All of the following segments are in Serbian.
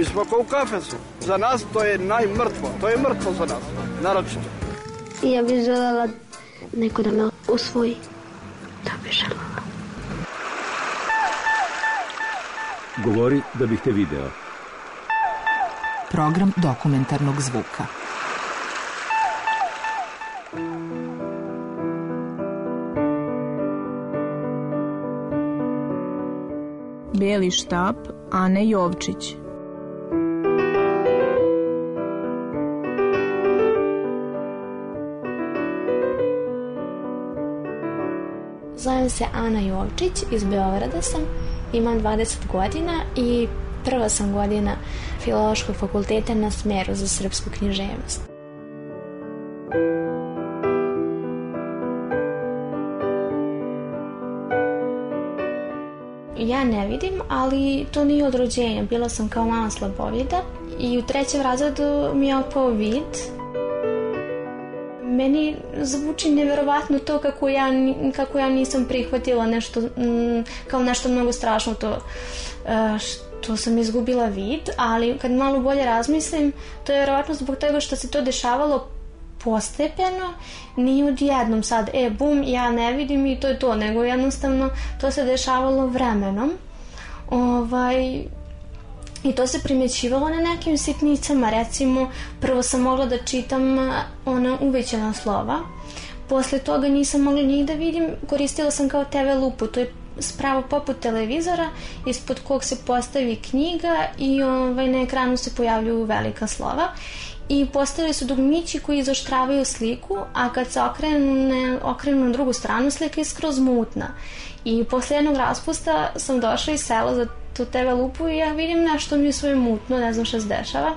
Mi smo kao u kafesu. Za nas to je najmrtvo. To je mrtvo za nas. Naročito. Ja bih želela neko da me usvoji. Da bih želela. Govori da bih te video. Program dokumentarnog zvuka. Beli štap Ane Jovčić Zovem se Ana Jovčić, iz Beograda sam, imam 20 godina i prva sam godina Filološkog fakulteta na smeru za srpsku književnost. Ja ne vidim, ali to nije od rođenja. Bila sam kao mala slabovida i u trećem razredu mi je opao vid. Meni zvuči neverovatno to kako ja, kako ja nisam prihvatila nešto, mm, kao nešto mnogo strašno to e, što sam izgubila vid, ali kad malo bolje razmislim, to je verovatno zbog toga što se to dešavalo postepeno, nije odjednom sad, e, bum, ja ne vidim i to je to, nego jednostavno to se dešavalo vremenom. Ovaj, I to se primjećivalo na nekim sitnicama, recimo prvo sam mogla da čitam ona uvećana slova, posle toga nisam mogla njih da vidim, koristila sam kao TV lupu, to je spravo poput televizora ispod kog se postavi knjiga i ovaj, na ekranu se pojavljuju velika slova. I postavili su dugmići koji izoštravaju sliku, a kad se okrenu, okrenu na drugu stranu slika je skroz mutna. I posle jednog raspusta sam došla iz sela za tu TV lupu i ja vidim nešto mi je svoje mutno, ne znam šta se dešava.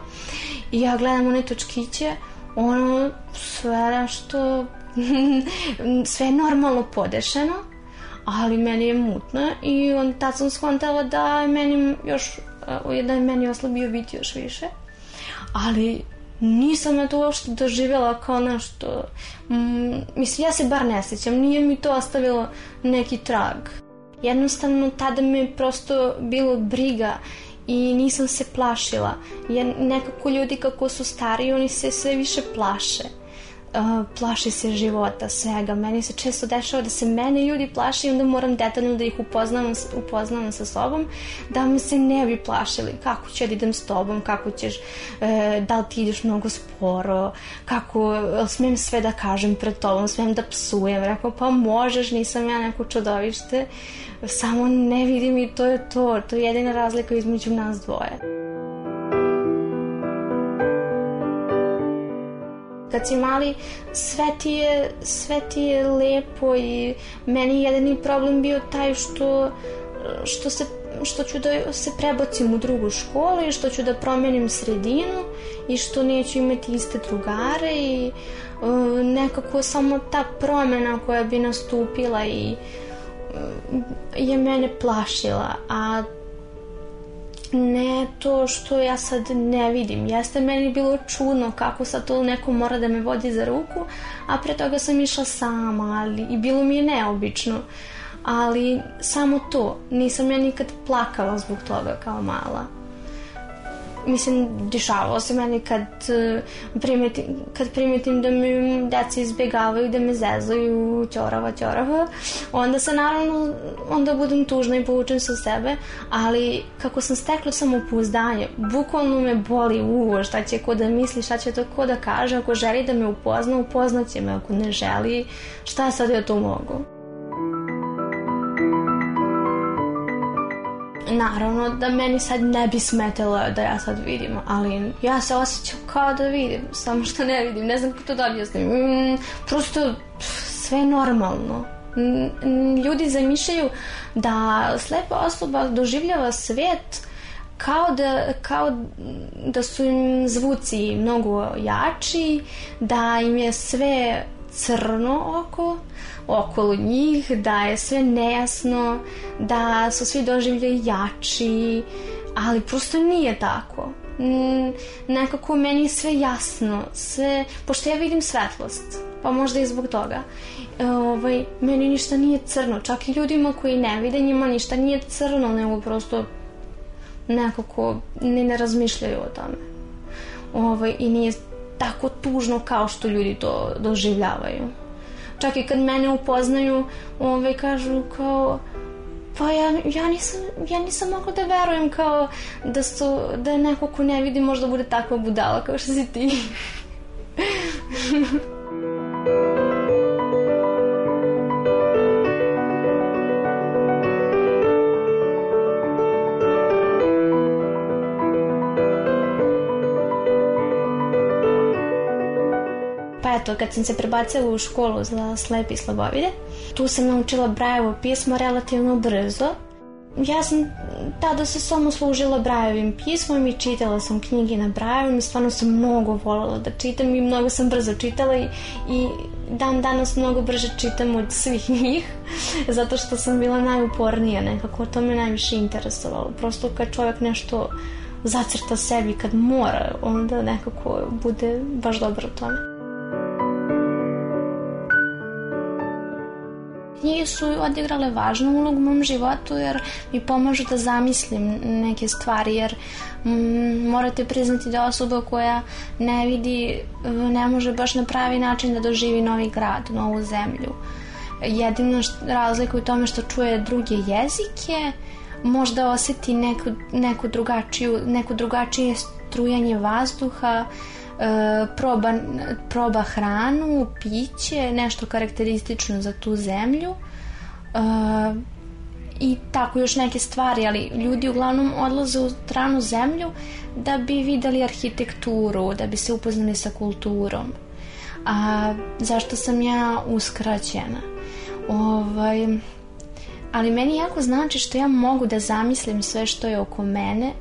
I ja gledam one točkiće, ono sve nešto sve normalno podešeno, ali meni je mutno i on tad sam skontala da je meni još da je meni oslabio biti još više. Ali nisam na to uopšte doživjela kao nešto mm, mislim ja se bar ne sjećam nije mi to ostavilo neki trag jednostavno tada me prosto bilo briga i nisam se plašila jer nekako ljudi kako su stariji oni se sve više plaše uh, plaši se života, svega. Meni se često dešava da se mene ljudi plaši i onda moram detaljno da ih upoznam, upoznam sa sobom, da me se ne bi plašili. Kako ću da idem s tobom, kako ćeš, uh, da li ti ideš mnogo sporo, kako, smijem sve da kažem pred tobom, smijem da psujem. Rekao, pa možeš, nisam ja neko čudovište, samo ne vidim i to je to. To je jedina razlika između nas dvoje. kad si mali sve ti je, sve ti je lepo i meni jedini problem bio taj što, što se što ću da se prebacim u drugu školu i što ću da promenim sredinu i što neću imati iste drugare i uh, nekako samo ta promena koja bi nastupila i uh, je mene plašila a ne to što ja sad ne vidim. Jeste meni bilo čudno kako sad to neko mora da me vodi za ruku, a pre toga sam išla sama, ali i bilo mi je neobično. Ali samo to, nisam ja nikad plakala zbog toga kao mala mislim, dešavalo se meni kad e, primetim, kad primetim da mi deca izbjegavaju, da me zezaju, ćorava, ćorava, onda se naravno, onda budem tužna i povučem se sebe, ali kako sam stekla samopouzdanje, bukvalno me boli uvo, šta će ko da misli, šta će to ko da kaže, ako želi da me upozna, upoznaće me, ako ne želi, šta sad ja to mogu? Naravno da meni sad ne bi smetalo da ja sad vidim, ali ja se osjećam kao da vidim, samo što ne vidim, ne znam kako to da objasnim. Mm, prosto sve normalno. Mm, ljudi zamišljaju da slepa osoba doživljava svet kao da, kao da su im zvuci mnogo jači, da im je sve crno oko, okolo njih, da je sve nejasno, da su svi doživlje jači, ali prosto nije tako. Mm, nekako meni je sve jasno, sve, pošto ja vidim svetlost, pa možda i zbog toga. E, ovaj, meni ništa nije crno, čak i ljudima koji ne vide njima ništa nije crno, nego prosto nekako ne, ne razmišljaju o tome. Ovaj, I nije tako tužno kao što ljudi to doživljavaju. Čak i kad mene upoznaju, ovaj, kažu kao pa ja, ja, nisam, ja nisam mogla da verujem kao da, su, da je neko ko ne vidi možda bude takva budala kao što si ti. eto, kad sam se prebacila u školu za slepi i slabovide, tu sam naučila Brajevo pismo relativno brzo. Ja sam tada se samo služila Brajevim pismom i čitala sam knjige na Brajevom i stvarno sam mnogo voljela da čitam i mnogo sam brzo čitala i, i dan danas mnogo brže čitam od svih njih zato što sam bila najupornija nekako, to me najviše interesovalo. Prosto kad čovjek nešto zacrta sebi kad mora, onda nekako bude baš dobro u tome. Knjige su odigrale važnu ulogu u mom životu jer mi pomažu da zamislim neke stvari jer mm, morate priznati da osoba koja ne vidi ne može baš na pravi način da doživi novi grad, novu zemlju. Jedina razlika u tome što čuje druge jezike, možda oseti neku, neku drugačiju, neku drugačije strujanje vazduha, e, proba, proba hranu, piće, nešto karakteristično za tu zemlju e, i tako još neke stvari, ali ljudi uglavnom odlaze u stranu zemlju da bi videli arhitekturu, da bi se upoznali sa kulturom. A zašto sam ja uskraćena? Ovaj, ali meni jako znači što ja mogu da zamislim sve što je oko mene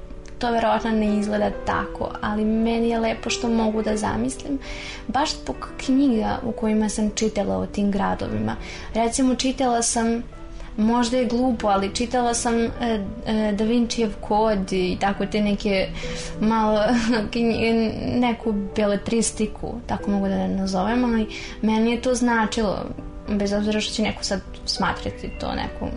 to verovatno ne izgleda tako, ali meni je lepo što mogu da zamislim, baš zbog knjiga u kojima sam čitala o tim gradovima. Recimo, čitala sam možda je glupo, ali čitala sam e, e, Da Vincijev kod i tako te neke malo neku beletristiku, tako mogu da nazovem, ali meni je to značilo bez obzira što će neko sad smatrati to nekom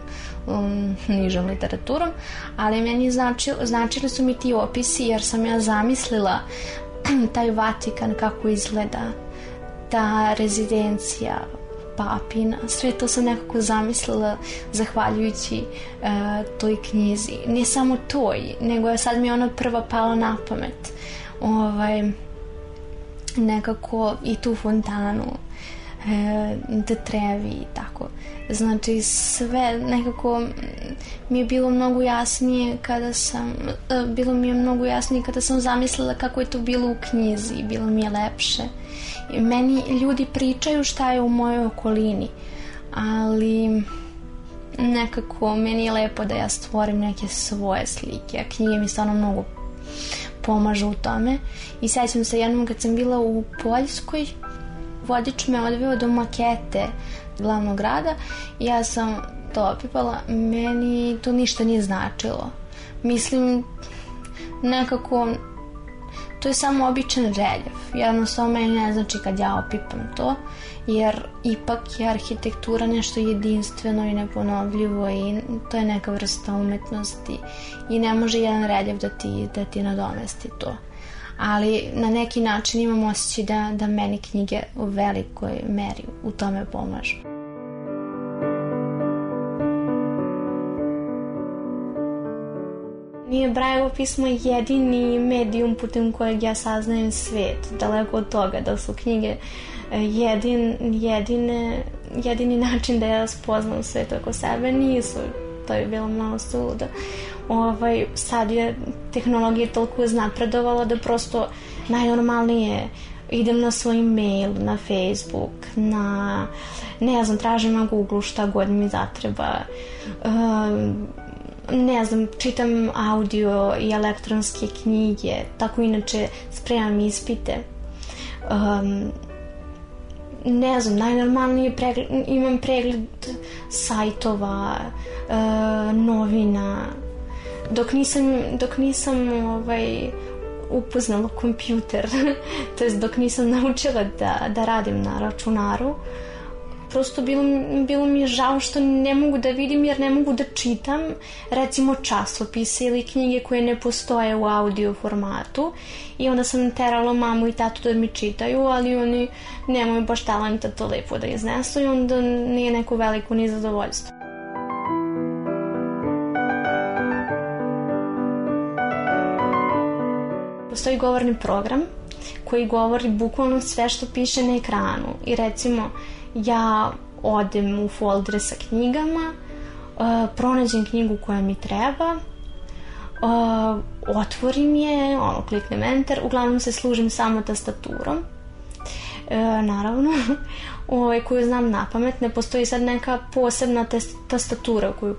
um, nižom literaturom, ali meni znači, značili su mi ti opisi jer sam ja zamislila taj Vatikan kako izgleda, ta rezidencija, papina, sve to sam nekako zamislila zahvaljujući uh, toj knjizi. Ne samo toj, nego je sad mi ona prva pala na pamet. Ovaj, nekako i tu fontanu e, da trevi i tako. Znači sve nekako mi je bilo mnogo jasnije kada sam, e, bilo mi je mnogo jasnije kada sam zamislila kako je to bilo u knjizi, bilo mi je lepše. Meni ljudi pričaju šta je u mojoj okolini, ali nekako meni je lepo da ja stvorim neke svoje slike, a knjige mi stvarno mnogo pomažu u tome. I sećam se jednom kad sam bila u Poljskoj, vodič me odveo do makete glavnog grada i ja sam to opipala. Meni to ništa nije značilo. Mislim, nekako to je samo običan reljev. Jednostavno meni ne znači kad ja opipam to, jer ipak je arhitektura nešto jedinstveno i neponovljivo i to je neka vrsta umetnosti i ne može jedan reljev da ti, da ti nadomesti to ali na neki način imam osjećaj da, da meni knjige u velikoj meri u tome pomažu. Nije Brajevo pismo jedini medijum putem kojeg ja saznajem svet. Daleko od toga da su knjige e, jedin, jedine, jedini način da ja spoznam svet oko sebe. Nisu. To je bilo malo suludo ovaj, sad je tehnologija toliko napredovala da prosto najnormalnije idem na svoj mail, na Facebook, na ne znam, tražim na Google šta god mi zatreba. Um, ne znam, čitam audio i elektronske knjige, tako inače spremam ispite. Um, ne znam, najnormalnije pregled, imam pregled sajtova, uh, novina, dok nisam, dok nisam ovaj, upoznala kompjuter, to jest dok nisam naučila da, da radim na računaru, prosto bilo, bilo mi je žao što ne mogu da vidim jer ne mogu da čitam recimo časopise ili knjige koje ne postoje u audio formatu i onda sam terala mamu i tatu da mi čitaju, ali oni nemaju baš talenta to lepo da iznesu i onda nije neko veliko ni zadovoljstvo. Postoji govorni program koji govori bukvalno sve što piše na ekranu i recimo ja odem u foldere sa knjigama, uh, pronađem knjigu koja mi treba, uh, otvorim je, ono, kliknem enter, uglavnom se služim samo tastaturom, e, naravno, ovaj, koju znam na pamet, ne postoji sad neka posebna tastatura koju,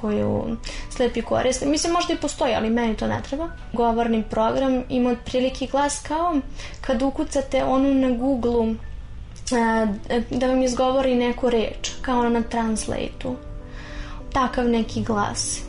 koju slepi koriste. Mislim, možda i postoji, ali meni to ne treba. Govorni program ima otprilike glas kao kad ukucate onu na Google da vam izgovori neku reč, kao na translate-u. Takav neki glas.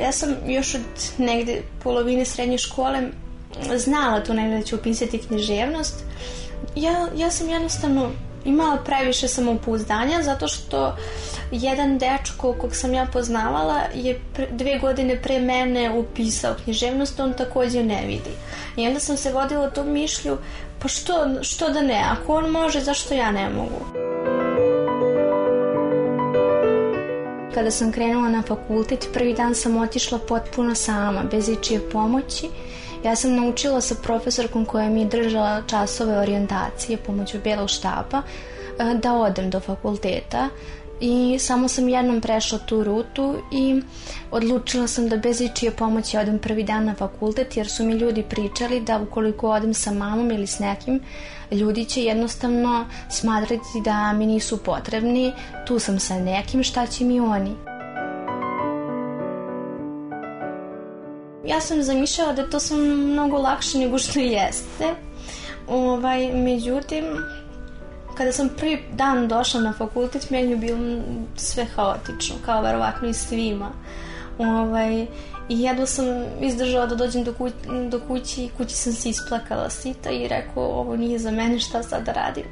Ja sam još od negde polovine srednje škole znala tu negde da ću upisati književnost, ja, ja sam jednostavno imala previše samopouzdanja zato što jedan dečko kog sam ja poznavala je pre, dve godine pre mene upisao književnost, on takođe ne vidi. I onda sam se vodila tom mišlju, pa što, što da ne, ako on može, zašto ja ne mogu? Kada sam krenula na fakultet, prvi dan sam otišla potpuno sama, bez ičije pomoći Ja sam naučila sa profesorkom koja mi je držala časove orijentacije pomoću belog štapa e, da odem do fakulteta i samo sam jednom prešla tu rutu i odlučila sam da bez ičije pomoći odem prvi dan na fakultet jer su mi ljudi pričali da ukoliko odem sa mamom ili s nekim ljudi će jednostavno smatrati da mi nisu potrebni tu sam sa nekim šta će mi oni Ja sam zamišljala da to sam mnogo lakše nego što jeste. Ovaj, međutim, kada sam prvi dan došla na fakultet, meni je bilo sve haotično, kao verovatno i svima. Ovaj, I jedno sam izdržala da dođem do, kuć, do kući i kući sam se isplakala sita i rekao ovo nije za mene, šta sad da radim.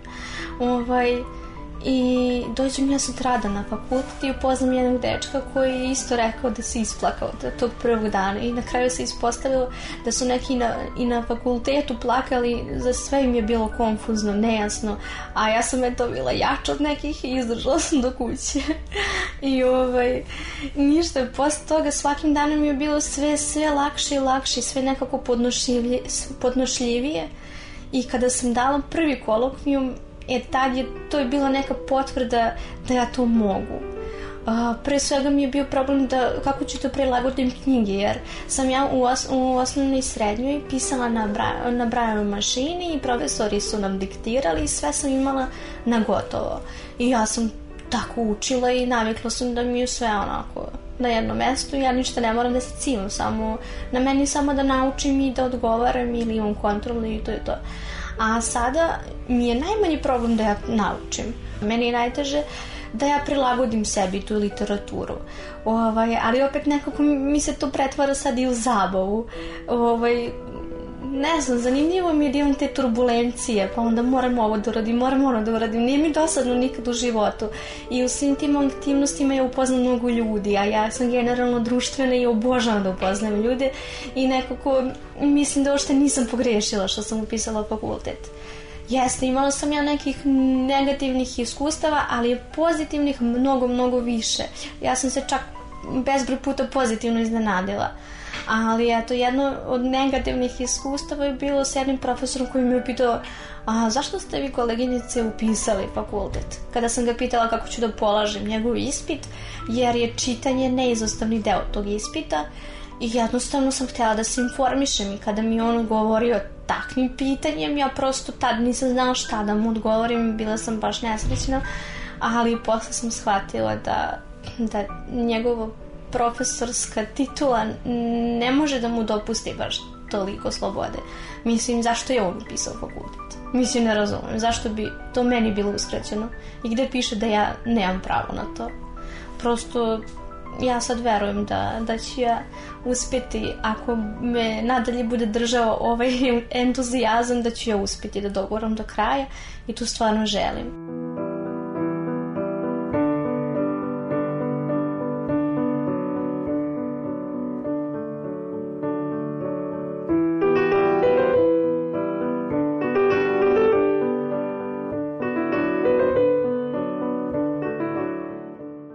Ovaj, I dođem ja sutrada na fakultet i upoznam jednog dečka koji je isto rekao da se isplakao tog prvog dana i na kraju se ispostavilo da su neki na, i na fakultetu plakali, za sve im je bilo konfuzno, nejasno, a ja sam eto bila jača od nekih i izdržala sam do kuće. I ovaj, ništa, posle toga svakim danom je bilo sve, sve lakše i lakše, sve nekako podnošljivije, podnošljivije i kada sam dala prvi kolokvijum E tad je, to je bila neka potvrda da ja to mogu. Uh, pre svega mi je bio problem da kako ću to prilagodim knjige jer sam ja u, os, u osnovnoj i srednjoj pisala na, bra, na brajevoj mašini i profesori su nam diktirali i sve sam imala na gotovo. I ja sam tako učila i navikla sam da mi je sve onako na jednom mestu. Ja ništa ne moram da se cimam samo na meni samo da naučim i da odgovaram ili imam kontrolu i to je to a sada mi je najmanji problem da ja naučim. Meni je najteže da ja prilagodim sebi tu literaturu. Ovaj, ali opet nekako mi se to pretvara sad i u zabavu. Ovaj, ne znam, zanimljivo mi je da imam te turbulencije, pa onda moram ovo da uradim, moram ono da uradim. Nije mi dosadno nikad u životu. I u svim tim aktivnostima ja upoznam mnogo ljudi, a ja sam generalno društvena i obožavam da upoznam ljude i nekako mislim da ošte nisam pogrešila što sam upisala fakultet. Jeste, imala sam ja nekih negativnih iskustava, ali pozitivnih mnogo, mnogo više. Ja sam se čak bezbroj puta pozitivno iznenadila. Ali eto, jedno od negativnih iskustava je bilo s jednim profesorom koji mi je pitao a zašto ste vi koleginice upisali fakultet? Kada sam ga pitala kako ću da polažem njegov ispit, jer je čitanje neizostavni deo tog ispita, i jednostavno sam htjela da se informišem i kada mi on govorio takvim pitanjem, ja prosto tad nisam znala šta da mu odgovorim, bila sam baš nesrećna, ali posle sam shvatila da, da njegovo profesorska titula ne može da mu dopusti baš toliko slobode. Mislim, zašto je on upisao fakultet? Mislim, ne razumem. Zašto bi to meni bilo uskraćeno? I gde piše da ja nemam pravo na to? Prosto, ja sad verujem da, da ću ja uspjeti, ako me nadalje bude držao ovaj entuzijazam, da ću ja uspjeti da dogovoram do kraja i tu stvarno želim.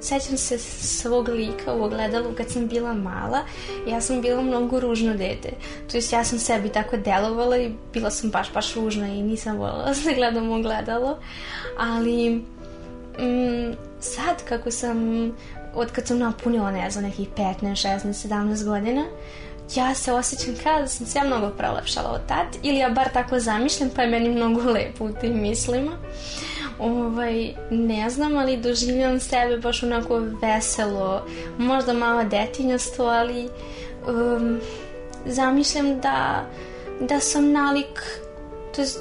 Sećam se svog lika u ogledalu kad sam bila mala. Ja sam bila mnogo ružno dete. To jest ja sam sebi tako delovala i bila sam baš, baš ružna i nisam voljela da gledam u ogledalo. Ali mm, sad kako sam, od kad sam napunila, ne znam, nekih 15, 16, 17 godina, ja se osjećam kao da sam se ja mnogo prelepšala od tad, ili ja bar tako zamišljam, pa je meni mnogo lepo u tim mislima. Ovaj, ne znam, ali doživljam sebe baš onako veselo, možda malo detinjasto, ali um, zamišljam da, da sam nalik, to jest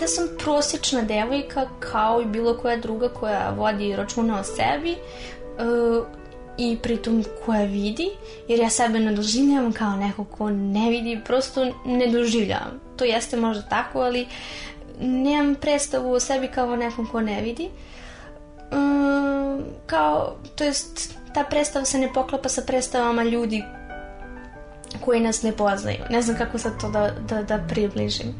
da sam prosječna devojka kao i bilo koja druga koja vodi računa o sebi uh, i pritom koja vidi, jer ja sebe ne doživljam kao neko ko ne vidi, prosto ne doživljam. To jeste možda tako, ali nemam predstavu o sebi kao nekom ko ne vidi. Um, kao, to jest, ta predstava se ne poklapa sa predstavama ljudi koji nas ne poznaju. Ne znam kako sad to da, da, da približim.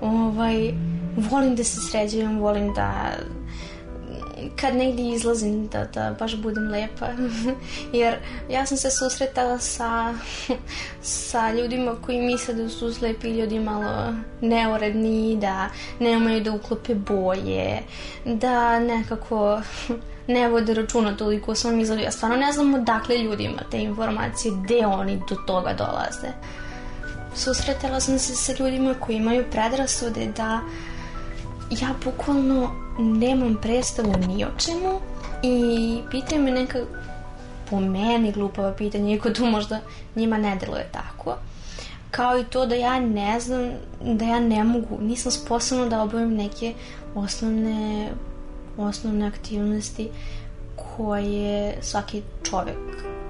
Ovaj, volim da se sređujem, volim da kad negdje izlazim da, da baš budem lepa. Jer ja sam se susretala sa sa ljudima koji misle da su slepi ljudi malo neuredni da ne umaju da uklope boje da nekako ne vode računa toliko o svom izgledu. Ja stvarno ne znam odakle ljudima te informacije gde oni do toga dolaze. Susretala sam se sa ljudima koji imaju predrasude da ja bukvalno nemam predstavu ni o čemu i pitaju me neka po meni glupava pitanja, iako to možda njima ne deluje tako. Kao i to da ja ne znam, da ja ne mogu, nisam sposobna da obavim neke osnovne, osnovne aktivnosti koje svaki čovjek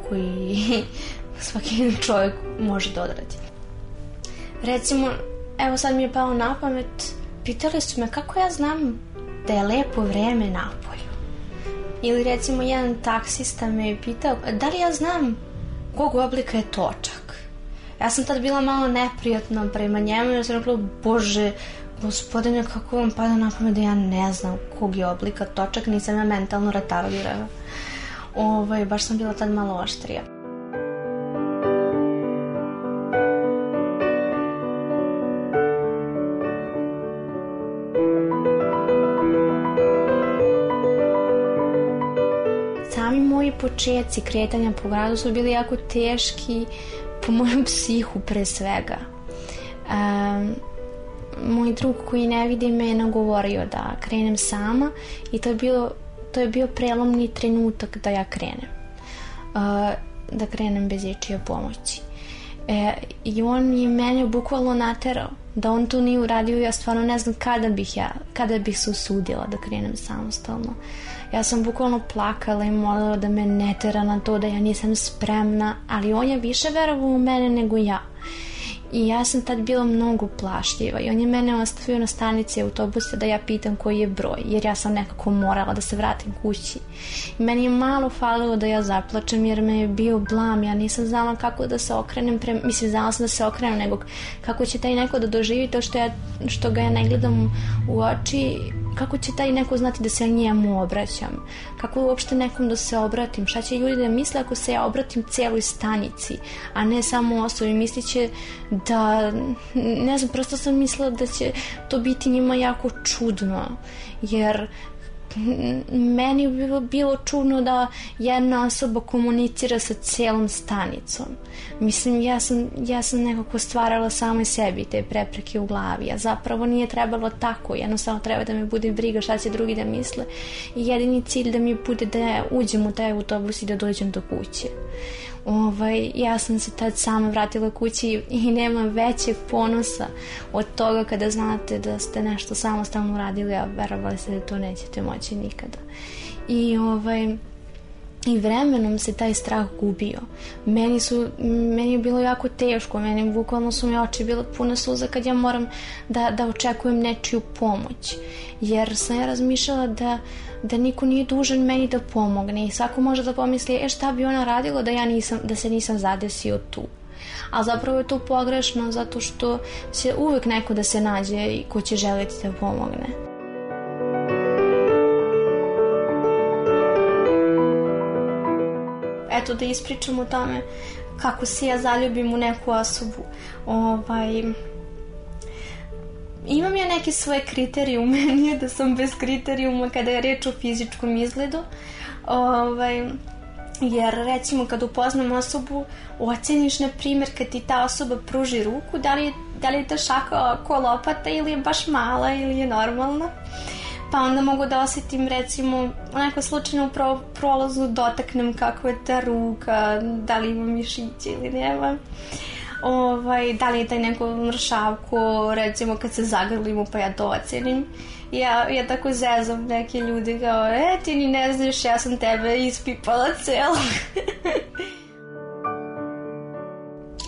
koji svaki čovjek može da odradi. Recimo, evo sad mi je pao na pamet, pitali su me kako ja znam da je lepo vreme napolju. Ili recimo jedan taksista me je pitao da li ja znam kog oblika je točak. Ja sam tad bila malo neprijatna prema njemu jer sam rekla, bože, gospodine, kako vam pada na pamet da ja ne znam kog je oblika točak, nisam ja mentalno retardirana. Ovaj, baš sam bila tad malo oštrija. Početci kretanja po gradu su bili jako teški po mojem psihu pre svega. Um, moj drug koji ne vidi me je nagovorio da krenem sama i to je, bilo, to je bio prelomni trenutak da ja krenem. Uh, da krenem bez ičije pomoći. E, I on je mene bukvalno naterao da on to nije uradio. Ja stvarno ne znam kada bih ja kada bih se usudila da krenem samostalno. Ja sam bukvalno plakala i molila da me ne tera na to da ja nisam spremna ali on je više verovao u mene nego ja I ja sam tad bila mnogo plašljiva i on je mene ostavio na stanici autobusa da ja pitam koji je broj, jer ja sam nekako morala da se vratim kući. I meni je malo falilo da ja zaplačem jer me je bio blam, ja nisam znala kako da se okrenem, pre... mislim znala sam da se okrenem, nego kako će taj neko da doživi to što, ja, što ga ja ne gledam u oči, kako će taj neko znati da se ja njemu obraćam? Kako uopšte nekom da se obratim? Šta će ljudi da misle ako se ja obratim cijeloj stanici, a ne samo osobi? Mislit će da, ne znam, prosto sam mislila da će to biti njima jako čudno, jer meni bi bilo, čudno da jedna osoba komunicira sa cijelom stanicom. Mislim, ja sam, ja sam nekako stvarala samoj sebi te prepreke u glavi, a zapravo nije trebalo tako, jednostavno treba da me bude briga šta će drugi da misle. I jedini cilj da mi bude da uđem u taj autobus i da dođem do kuće ovaj, ja sam se tad sama vratila kući i nema većeg ponosa od toga kada znate da ste nešto samostalno uradili, a verovali ste da to nećete moći nikada. I ovaj, i vremenom se taj strah gubio. Meni, su, meni je bilo jako teško, meni bukvalno su mi oči bile pune suza kad ja moram da, da očekujem nečiju pomoć. Jer sam ja razmišljala da da niko nije dužan meni da pomogne i svako može da pomisli e šta bi ona radila da ja nisam, da se nisam zadesio tu a zapravo je to pogrešno zato što će uvek neko da se nađe i ko će želiti da pomogne. Eto da ispričam o tome kako se ja zaljubim u neku osobu. Ovaj, imam ja neke svoje kriterijume, nije da sam bez kriterijuma kada je reč o fizičkom izgledu. Ovaj, jer recimo kad upoznam osobu oceniš na primjer kad ti ta osoba pruži ruku da li da li je ta šaka ko lopata ili je baš mala ili je normalna pa onda mogu da osetim recimo onako slučajno u pro, prolazu dotaknem kako je ta ruka da li ima mišiće ili nema ovaj, da li je taj neko mršavko, recimo kad se zagrlimo pa ja to ocenim. Ja, ja tako zezam neke ljudi kao, e ti ni ne znaš, ja sam tebe ispipala celo.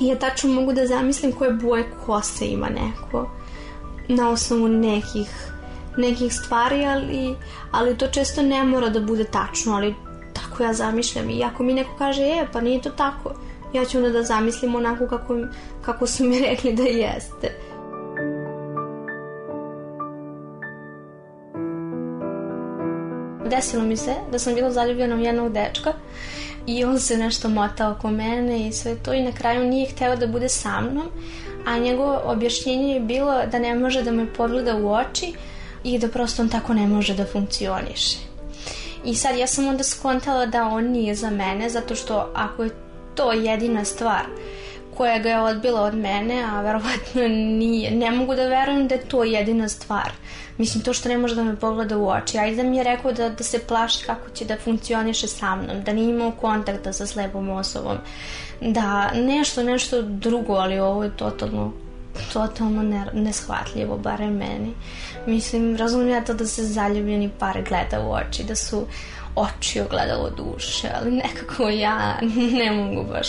ja tačno mogu da zamislim koje boje kose ima neko na osnovu nekih nekih stvari, ali, ali to često ne mora da bude tačno, ali tako ja zamišljam i ako mi neko kaže, e, pa nije to tako, ja ću onda da zamislim onako kako, kako su mi rekli da jeste. Desilo mi se da sam bila zaljubljena u jednog dečka i on se nešto motao oko mene i sve to i na kraju nije hteo da bude sa mnom, a njegovo objašnjenje je bilo da ne može da me pogleda u oči i da prosto on tako ne može da funkcioniše. I sad ja sam onda skontala da on nije za mene, zato što ako je to jedina stvar koja ga je odbila od mene, a verovatno nije. Ne mogu da verujem da je to jedina stvar. Mislim, to što ne može da me pogleda u oči. Ajde da mi je rekao da, da se plaši kako će da funkcioniše sa mnom, da nije imao kontakta sa slepom osobom, da nešto, nešto drugo, ali ovo je totalno totalno ne, neshvatljivo, barem meni. Mislim, razumijem ja to da se zaljubljeni par gleda u oči, da su oči ogledalo duše, ali nekako ja ne mogu baš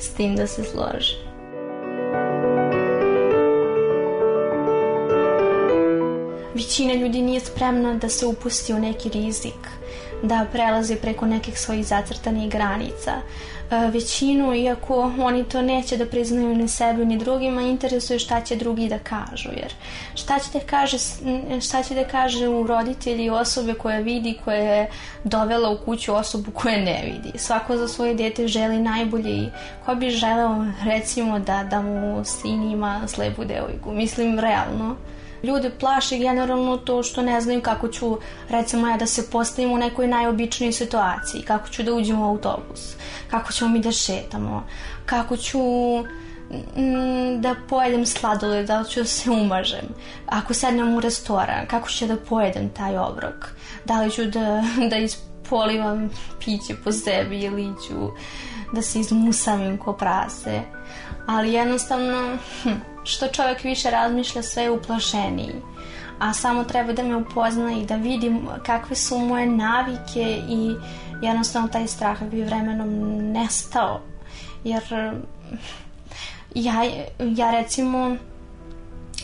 s tim da se složim. Većina ljudi nije spremna da se upusti u neki rizik, da prelazi preko nekih svojih zacrtanih granica, E, većinu, iako oni to neće da priznaju ni sebi ni drugima, interesuje šta će drugi da kažu, jer šta će da kaže, šta će da kaže u roditelji osobe koja vidi, koja je dovela u kuću osobu koja ne vidi. Svako za svoje dete želi najbolje i ko bi želeo recimo da, da mu sin ima slepu devojku. Mislim, realno ljude plaši generalno to što ne znaju kako ću, recimo ja, da se postavim u nekoj najobičnijoj situaciji, kako ću da uđem u autobus, kako ćemo mi da šetamo, kako ću mm, da pojedem sladoled, da li ću da se umažem, ako sednem u restoran, kako ću da pojedem taj obrok, da li ću da, da ispolivam piće po sebi ili ću da se izmusamim ko prase, ali jednostavno, hm, što čovjek više razmišlja sve je uplašeniji. A samo treba da me upozna i da vidim kakve su moje navike i jednostavno taj strah bi vremenom nestao. Jer ja, ja recimo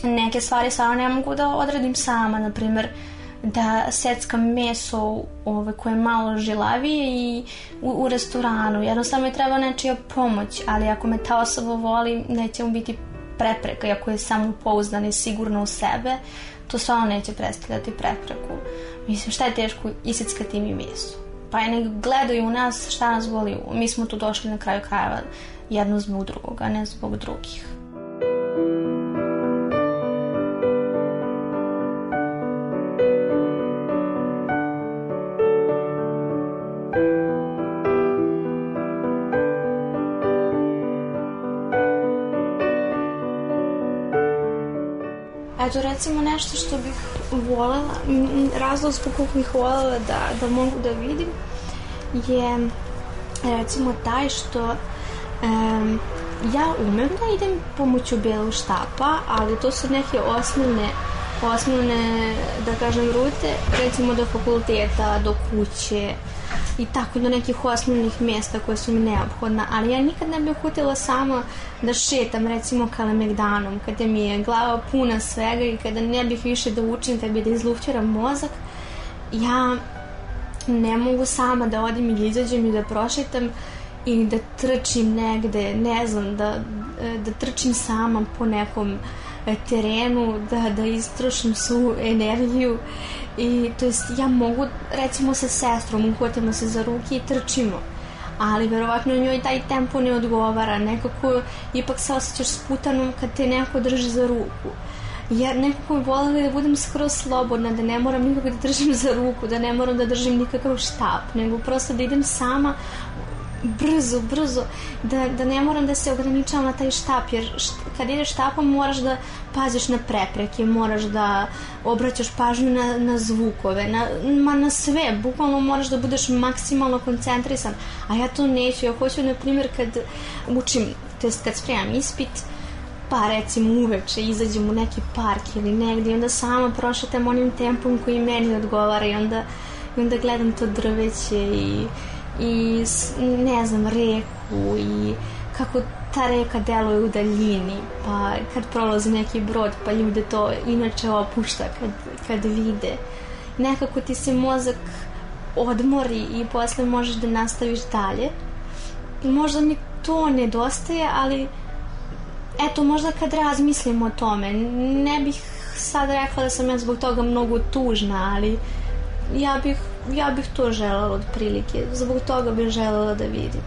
neke stvari stvarno ne mogu da odradim sama. Na primjer da seckam meso ove, koje je malo žilavije i u, u restoranu. Jednostavno mi treba nečija pomoć ali ako me ta osoba voli neće mu biti prepreka, iako je samo pouzdan i sigurno u sebe, to stvarno neće predstavljati prepreku. Mislim, šta je teško isickati mi meso? Pa je nek gledaju u nas šta nas boli. Mi smo tu došli na kraju krajeva jedno zbog drugog, a ne zbog drugih. Eto, recimo nešto što bih volela, razlog zbog kog bih volela da, da mogu da vidim je recimo taj što um, ja umem da idem pomoću belog štapa, ali to su neke osnovne osnovne, da kažem, rute, recimo do fakulteta, do kuće, i tako do nekih osnovnih mjesta koje su mi neophodna, ali ja nikad ne bih hutila samo da šetam recimo Kalemegdanom, kada mi je glava puna svega i kada ne bih više da učim, kada bi da izlufćeram mozak, ja ne mogu sama da odim i da izađem i da prošetam i da trčim negde, ne znam, da, da trčim sama po nekom terenu, da, da istrošim svu energiju I to jest ja mogu recimo sa sestrom uhvatimo se za ruke i trčimo ali verovatno njoj taj tempo ne odgovara nekako ipak se osjećaš sputanom kad te neko drži za ruku. Ja nekako voljela da budem skroz slobodna, da ne moram nikako da držim za ruku, da ne moram da držim nikakav štap, nego prosto da idem sama brzo, brzo, da, da ne moram da se ograničavam na taj štap, jer št, kad ideš štapom moraš da paziš na prepreke, moraš da obraćaš pažnju na, na zvukove, na, ma na sve, bukvalno moraš da budeš maksimalno koncentrisan, a ja to neću, ja hoću, na primjer, kad učim, to jest kad spremam ispit, pa recimo uveče izađem u neki park ili negdje i onda sama prošetam onim tempom koji meni odgovara i onda, i onda gledam to drveće i i ne znam reku i kako ta reka deluje u daljini pa kad prolazi neki brod pa ljude to inače opušta kad, kad vide. Nekako ti se mozak odmori i posle možeš da nastaviš dalje. Možda mi to nedostaje ali eto možda kad razmislim o tome ne bih sad rekla da sam ja zbog toga mnogo tužna ali ja bih, ja bih to želela od prilike. Zbog toga bih želela da vidim.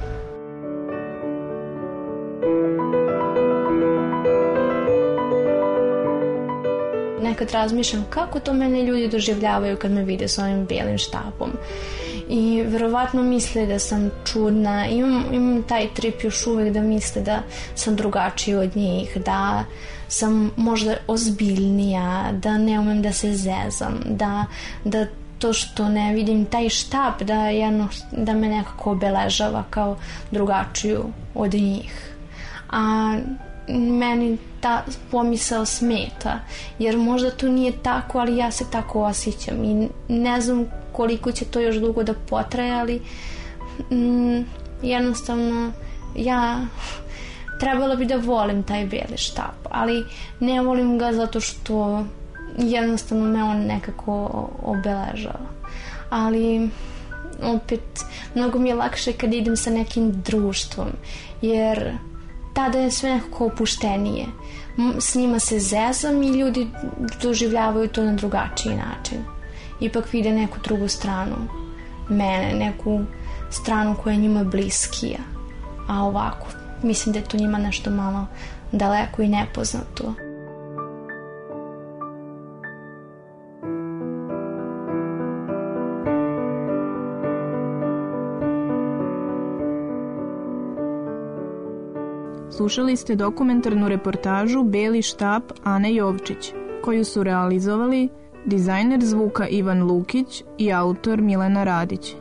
Nekad razmišljam kako to mene ljudi doživljavaju kad me vide s ovim belim štapom. I verovatno misle da sam čudna. Imam, imam taj trip još uvek da misle da sam drugačija od njih, da sam možda ozbiljnija, da ne umem da se zezam, da, da to što ne vidim taj štap da, jedno, da me nekako obeležava kao drugačiju od njih. A meni ta pomisao smeta, jer možda to nije tako, ali ja se tako osjećam i ne znam koliko će to još dugo da potraje, ali mm, jednostavno ja trebala bi da volim taj beli štap, ali ne volim ga zato što jednostavno me on nekako obeležava. Ali opet mnogo mi je lakše kad idem sa nekim društvom jer tada je sve nekako opuštenije. S njima se zezam i ljudi doživljavaju to na drugačiji način. Ipak vide neku drugu stranu mene, neku stranu koja je njima bliskija. A ovako mislim da je to njima nešto malo daleko i nepoznato Slušali ste dokumentarnu reportažu Beli štap Ane Jovčić, koju su realizovali dizajner zvuka Ivan Lukić i autor Milena Radić.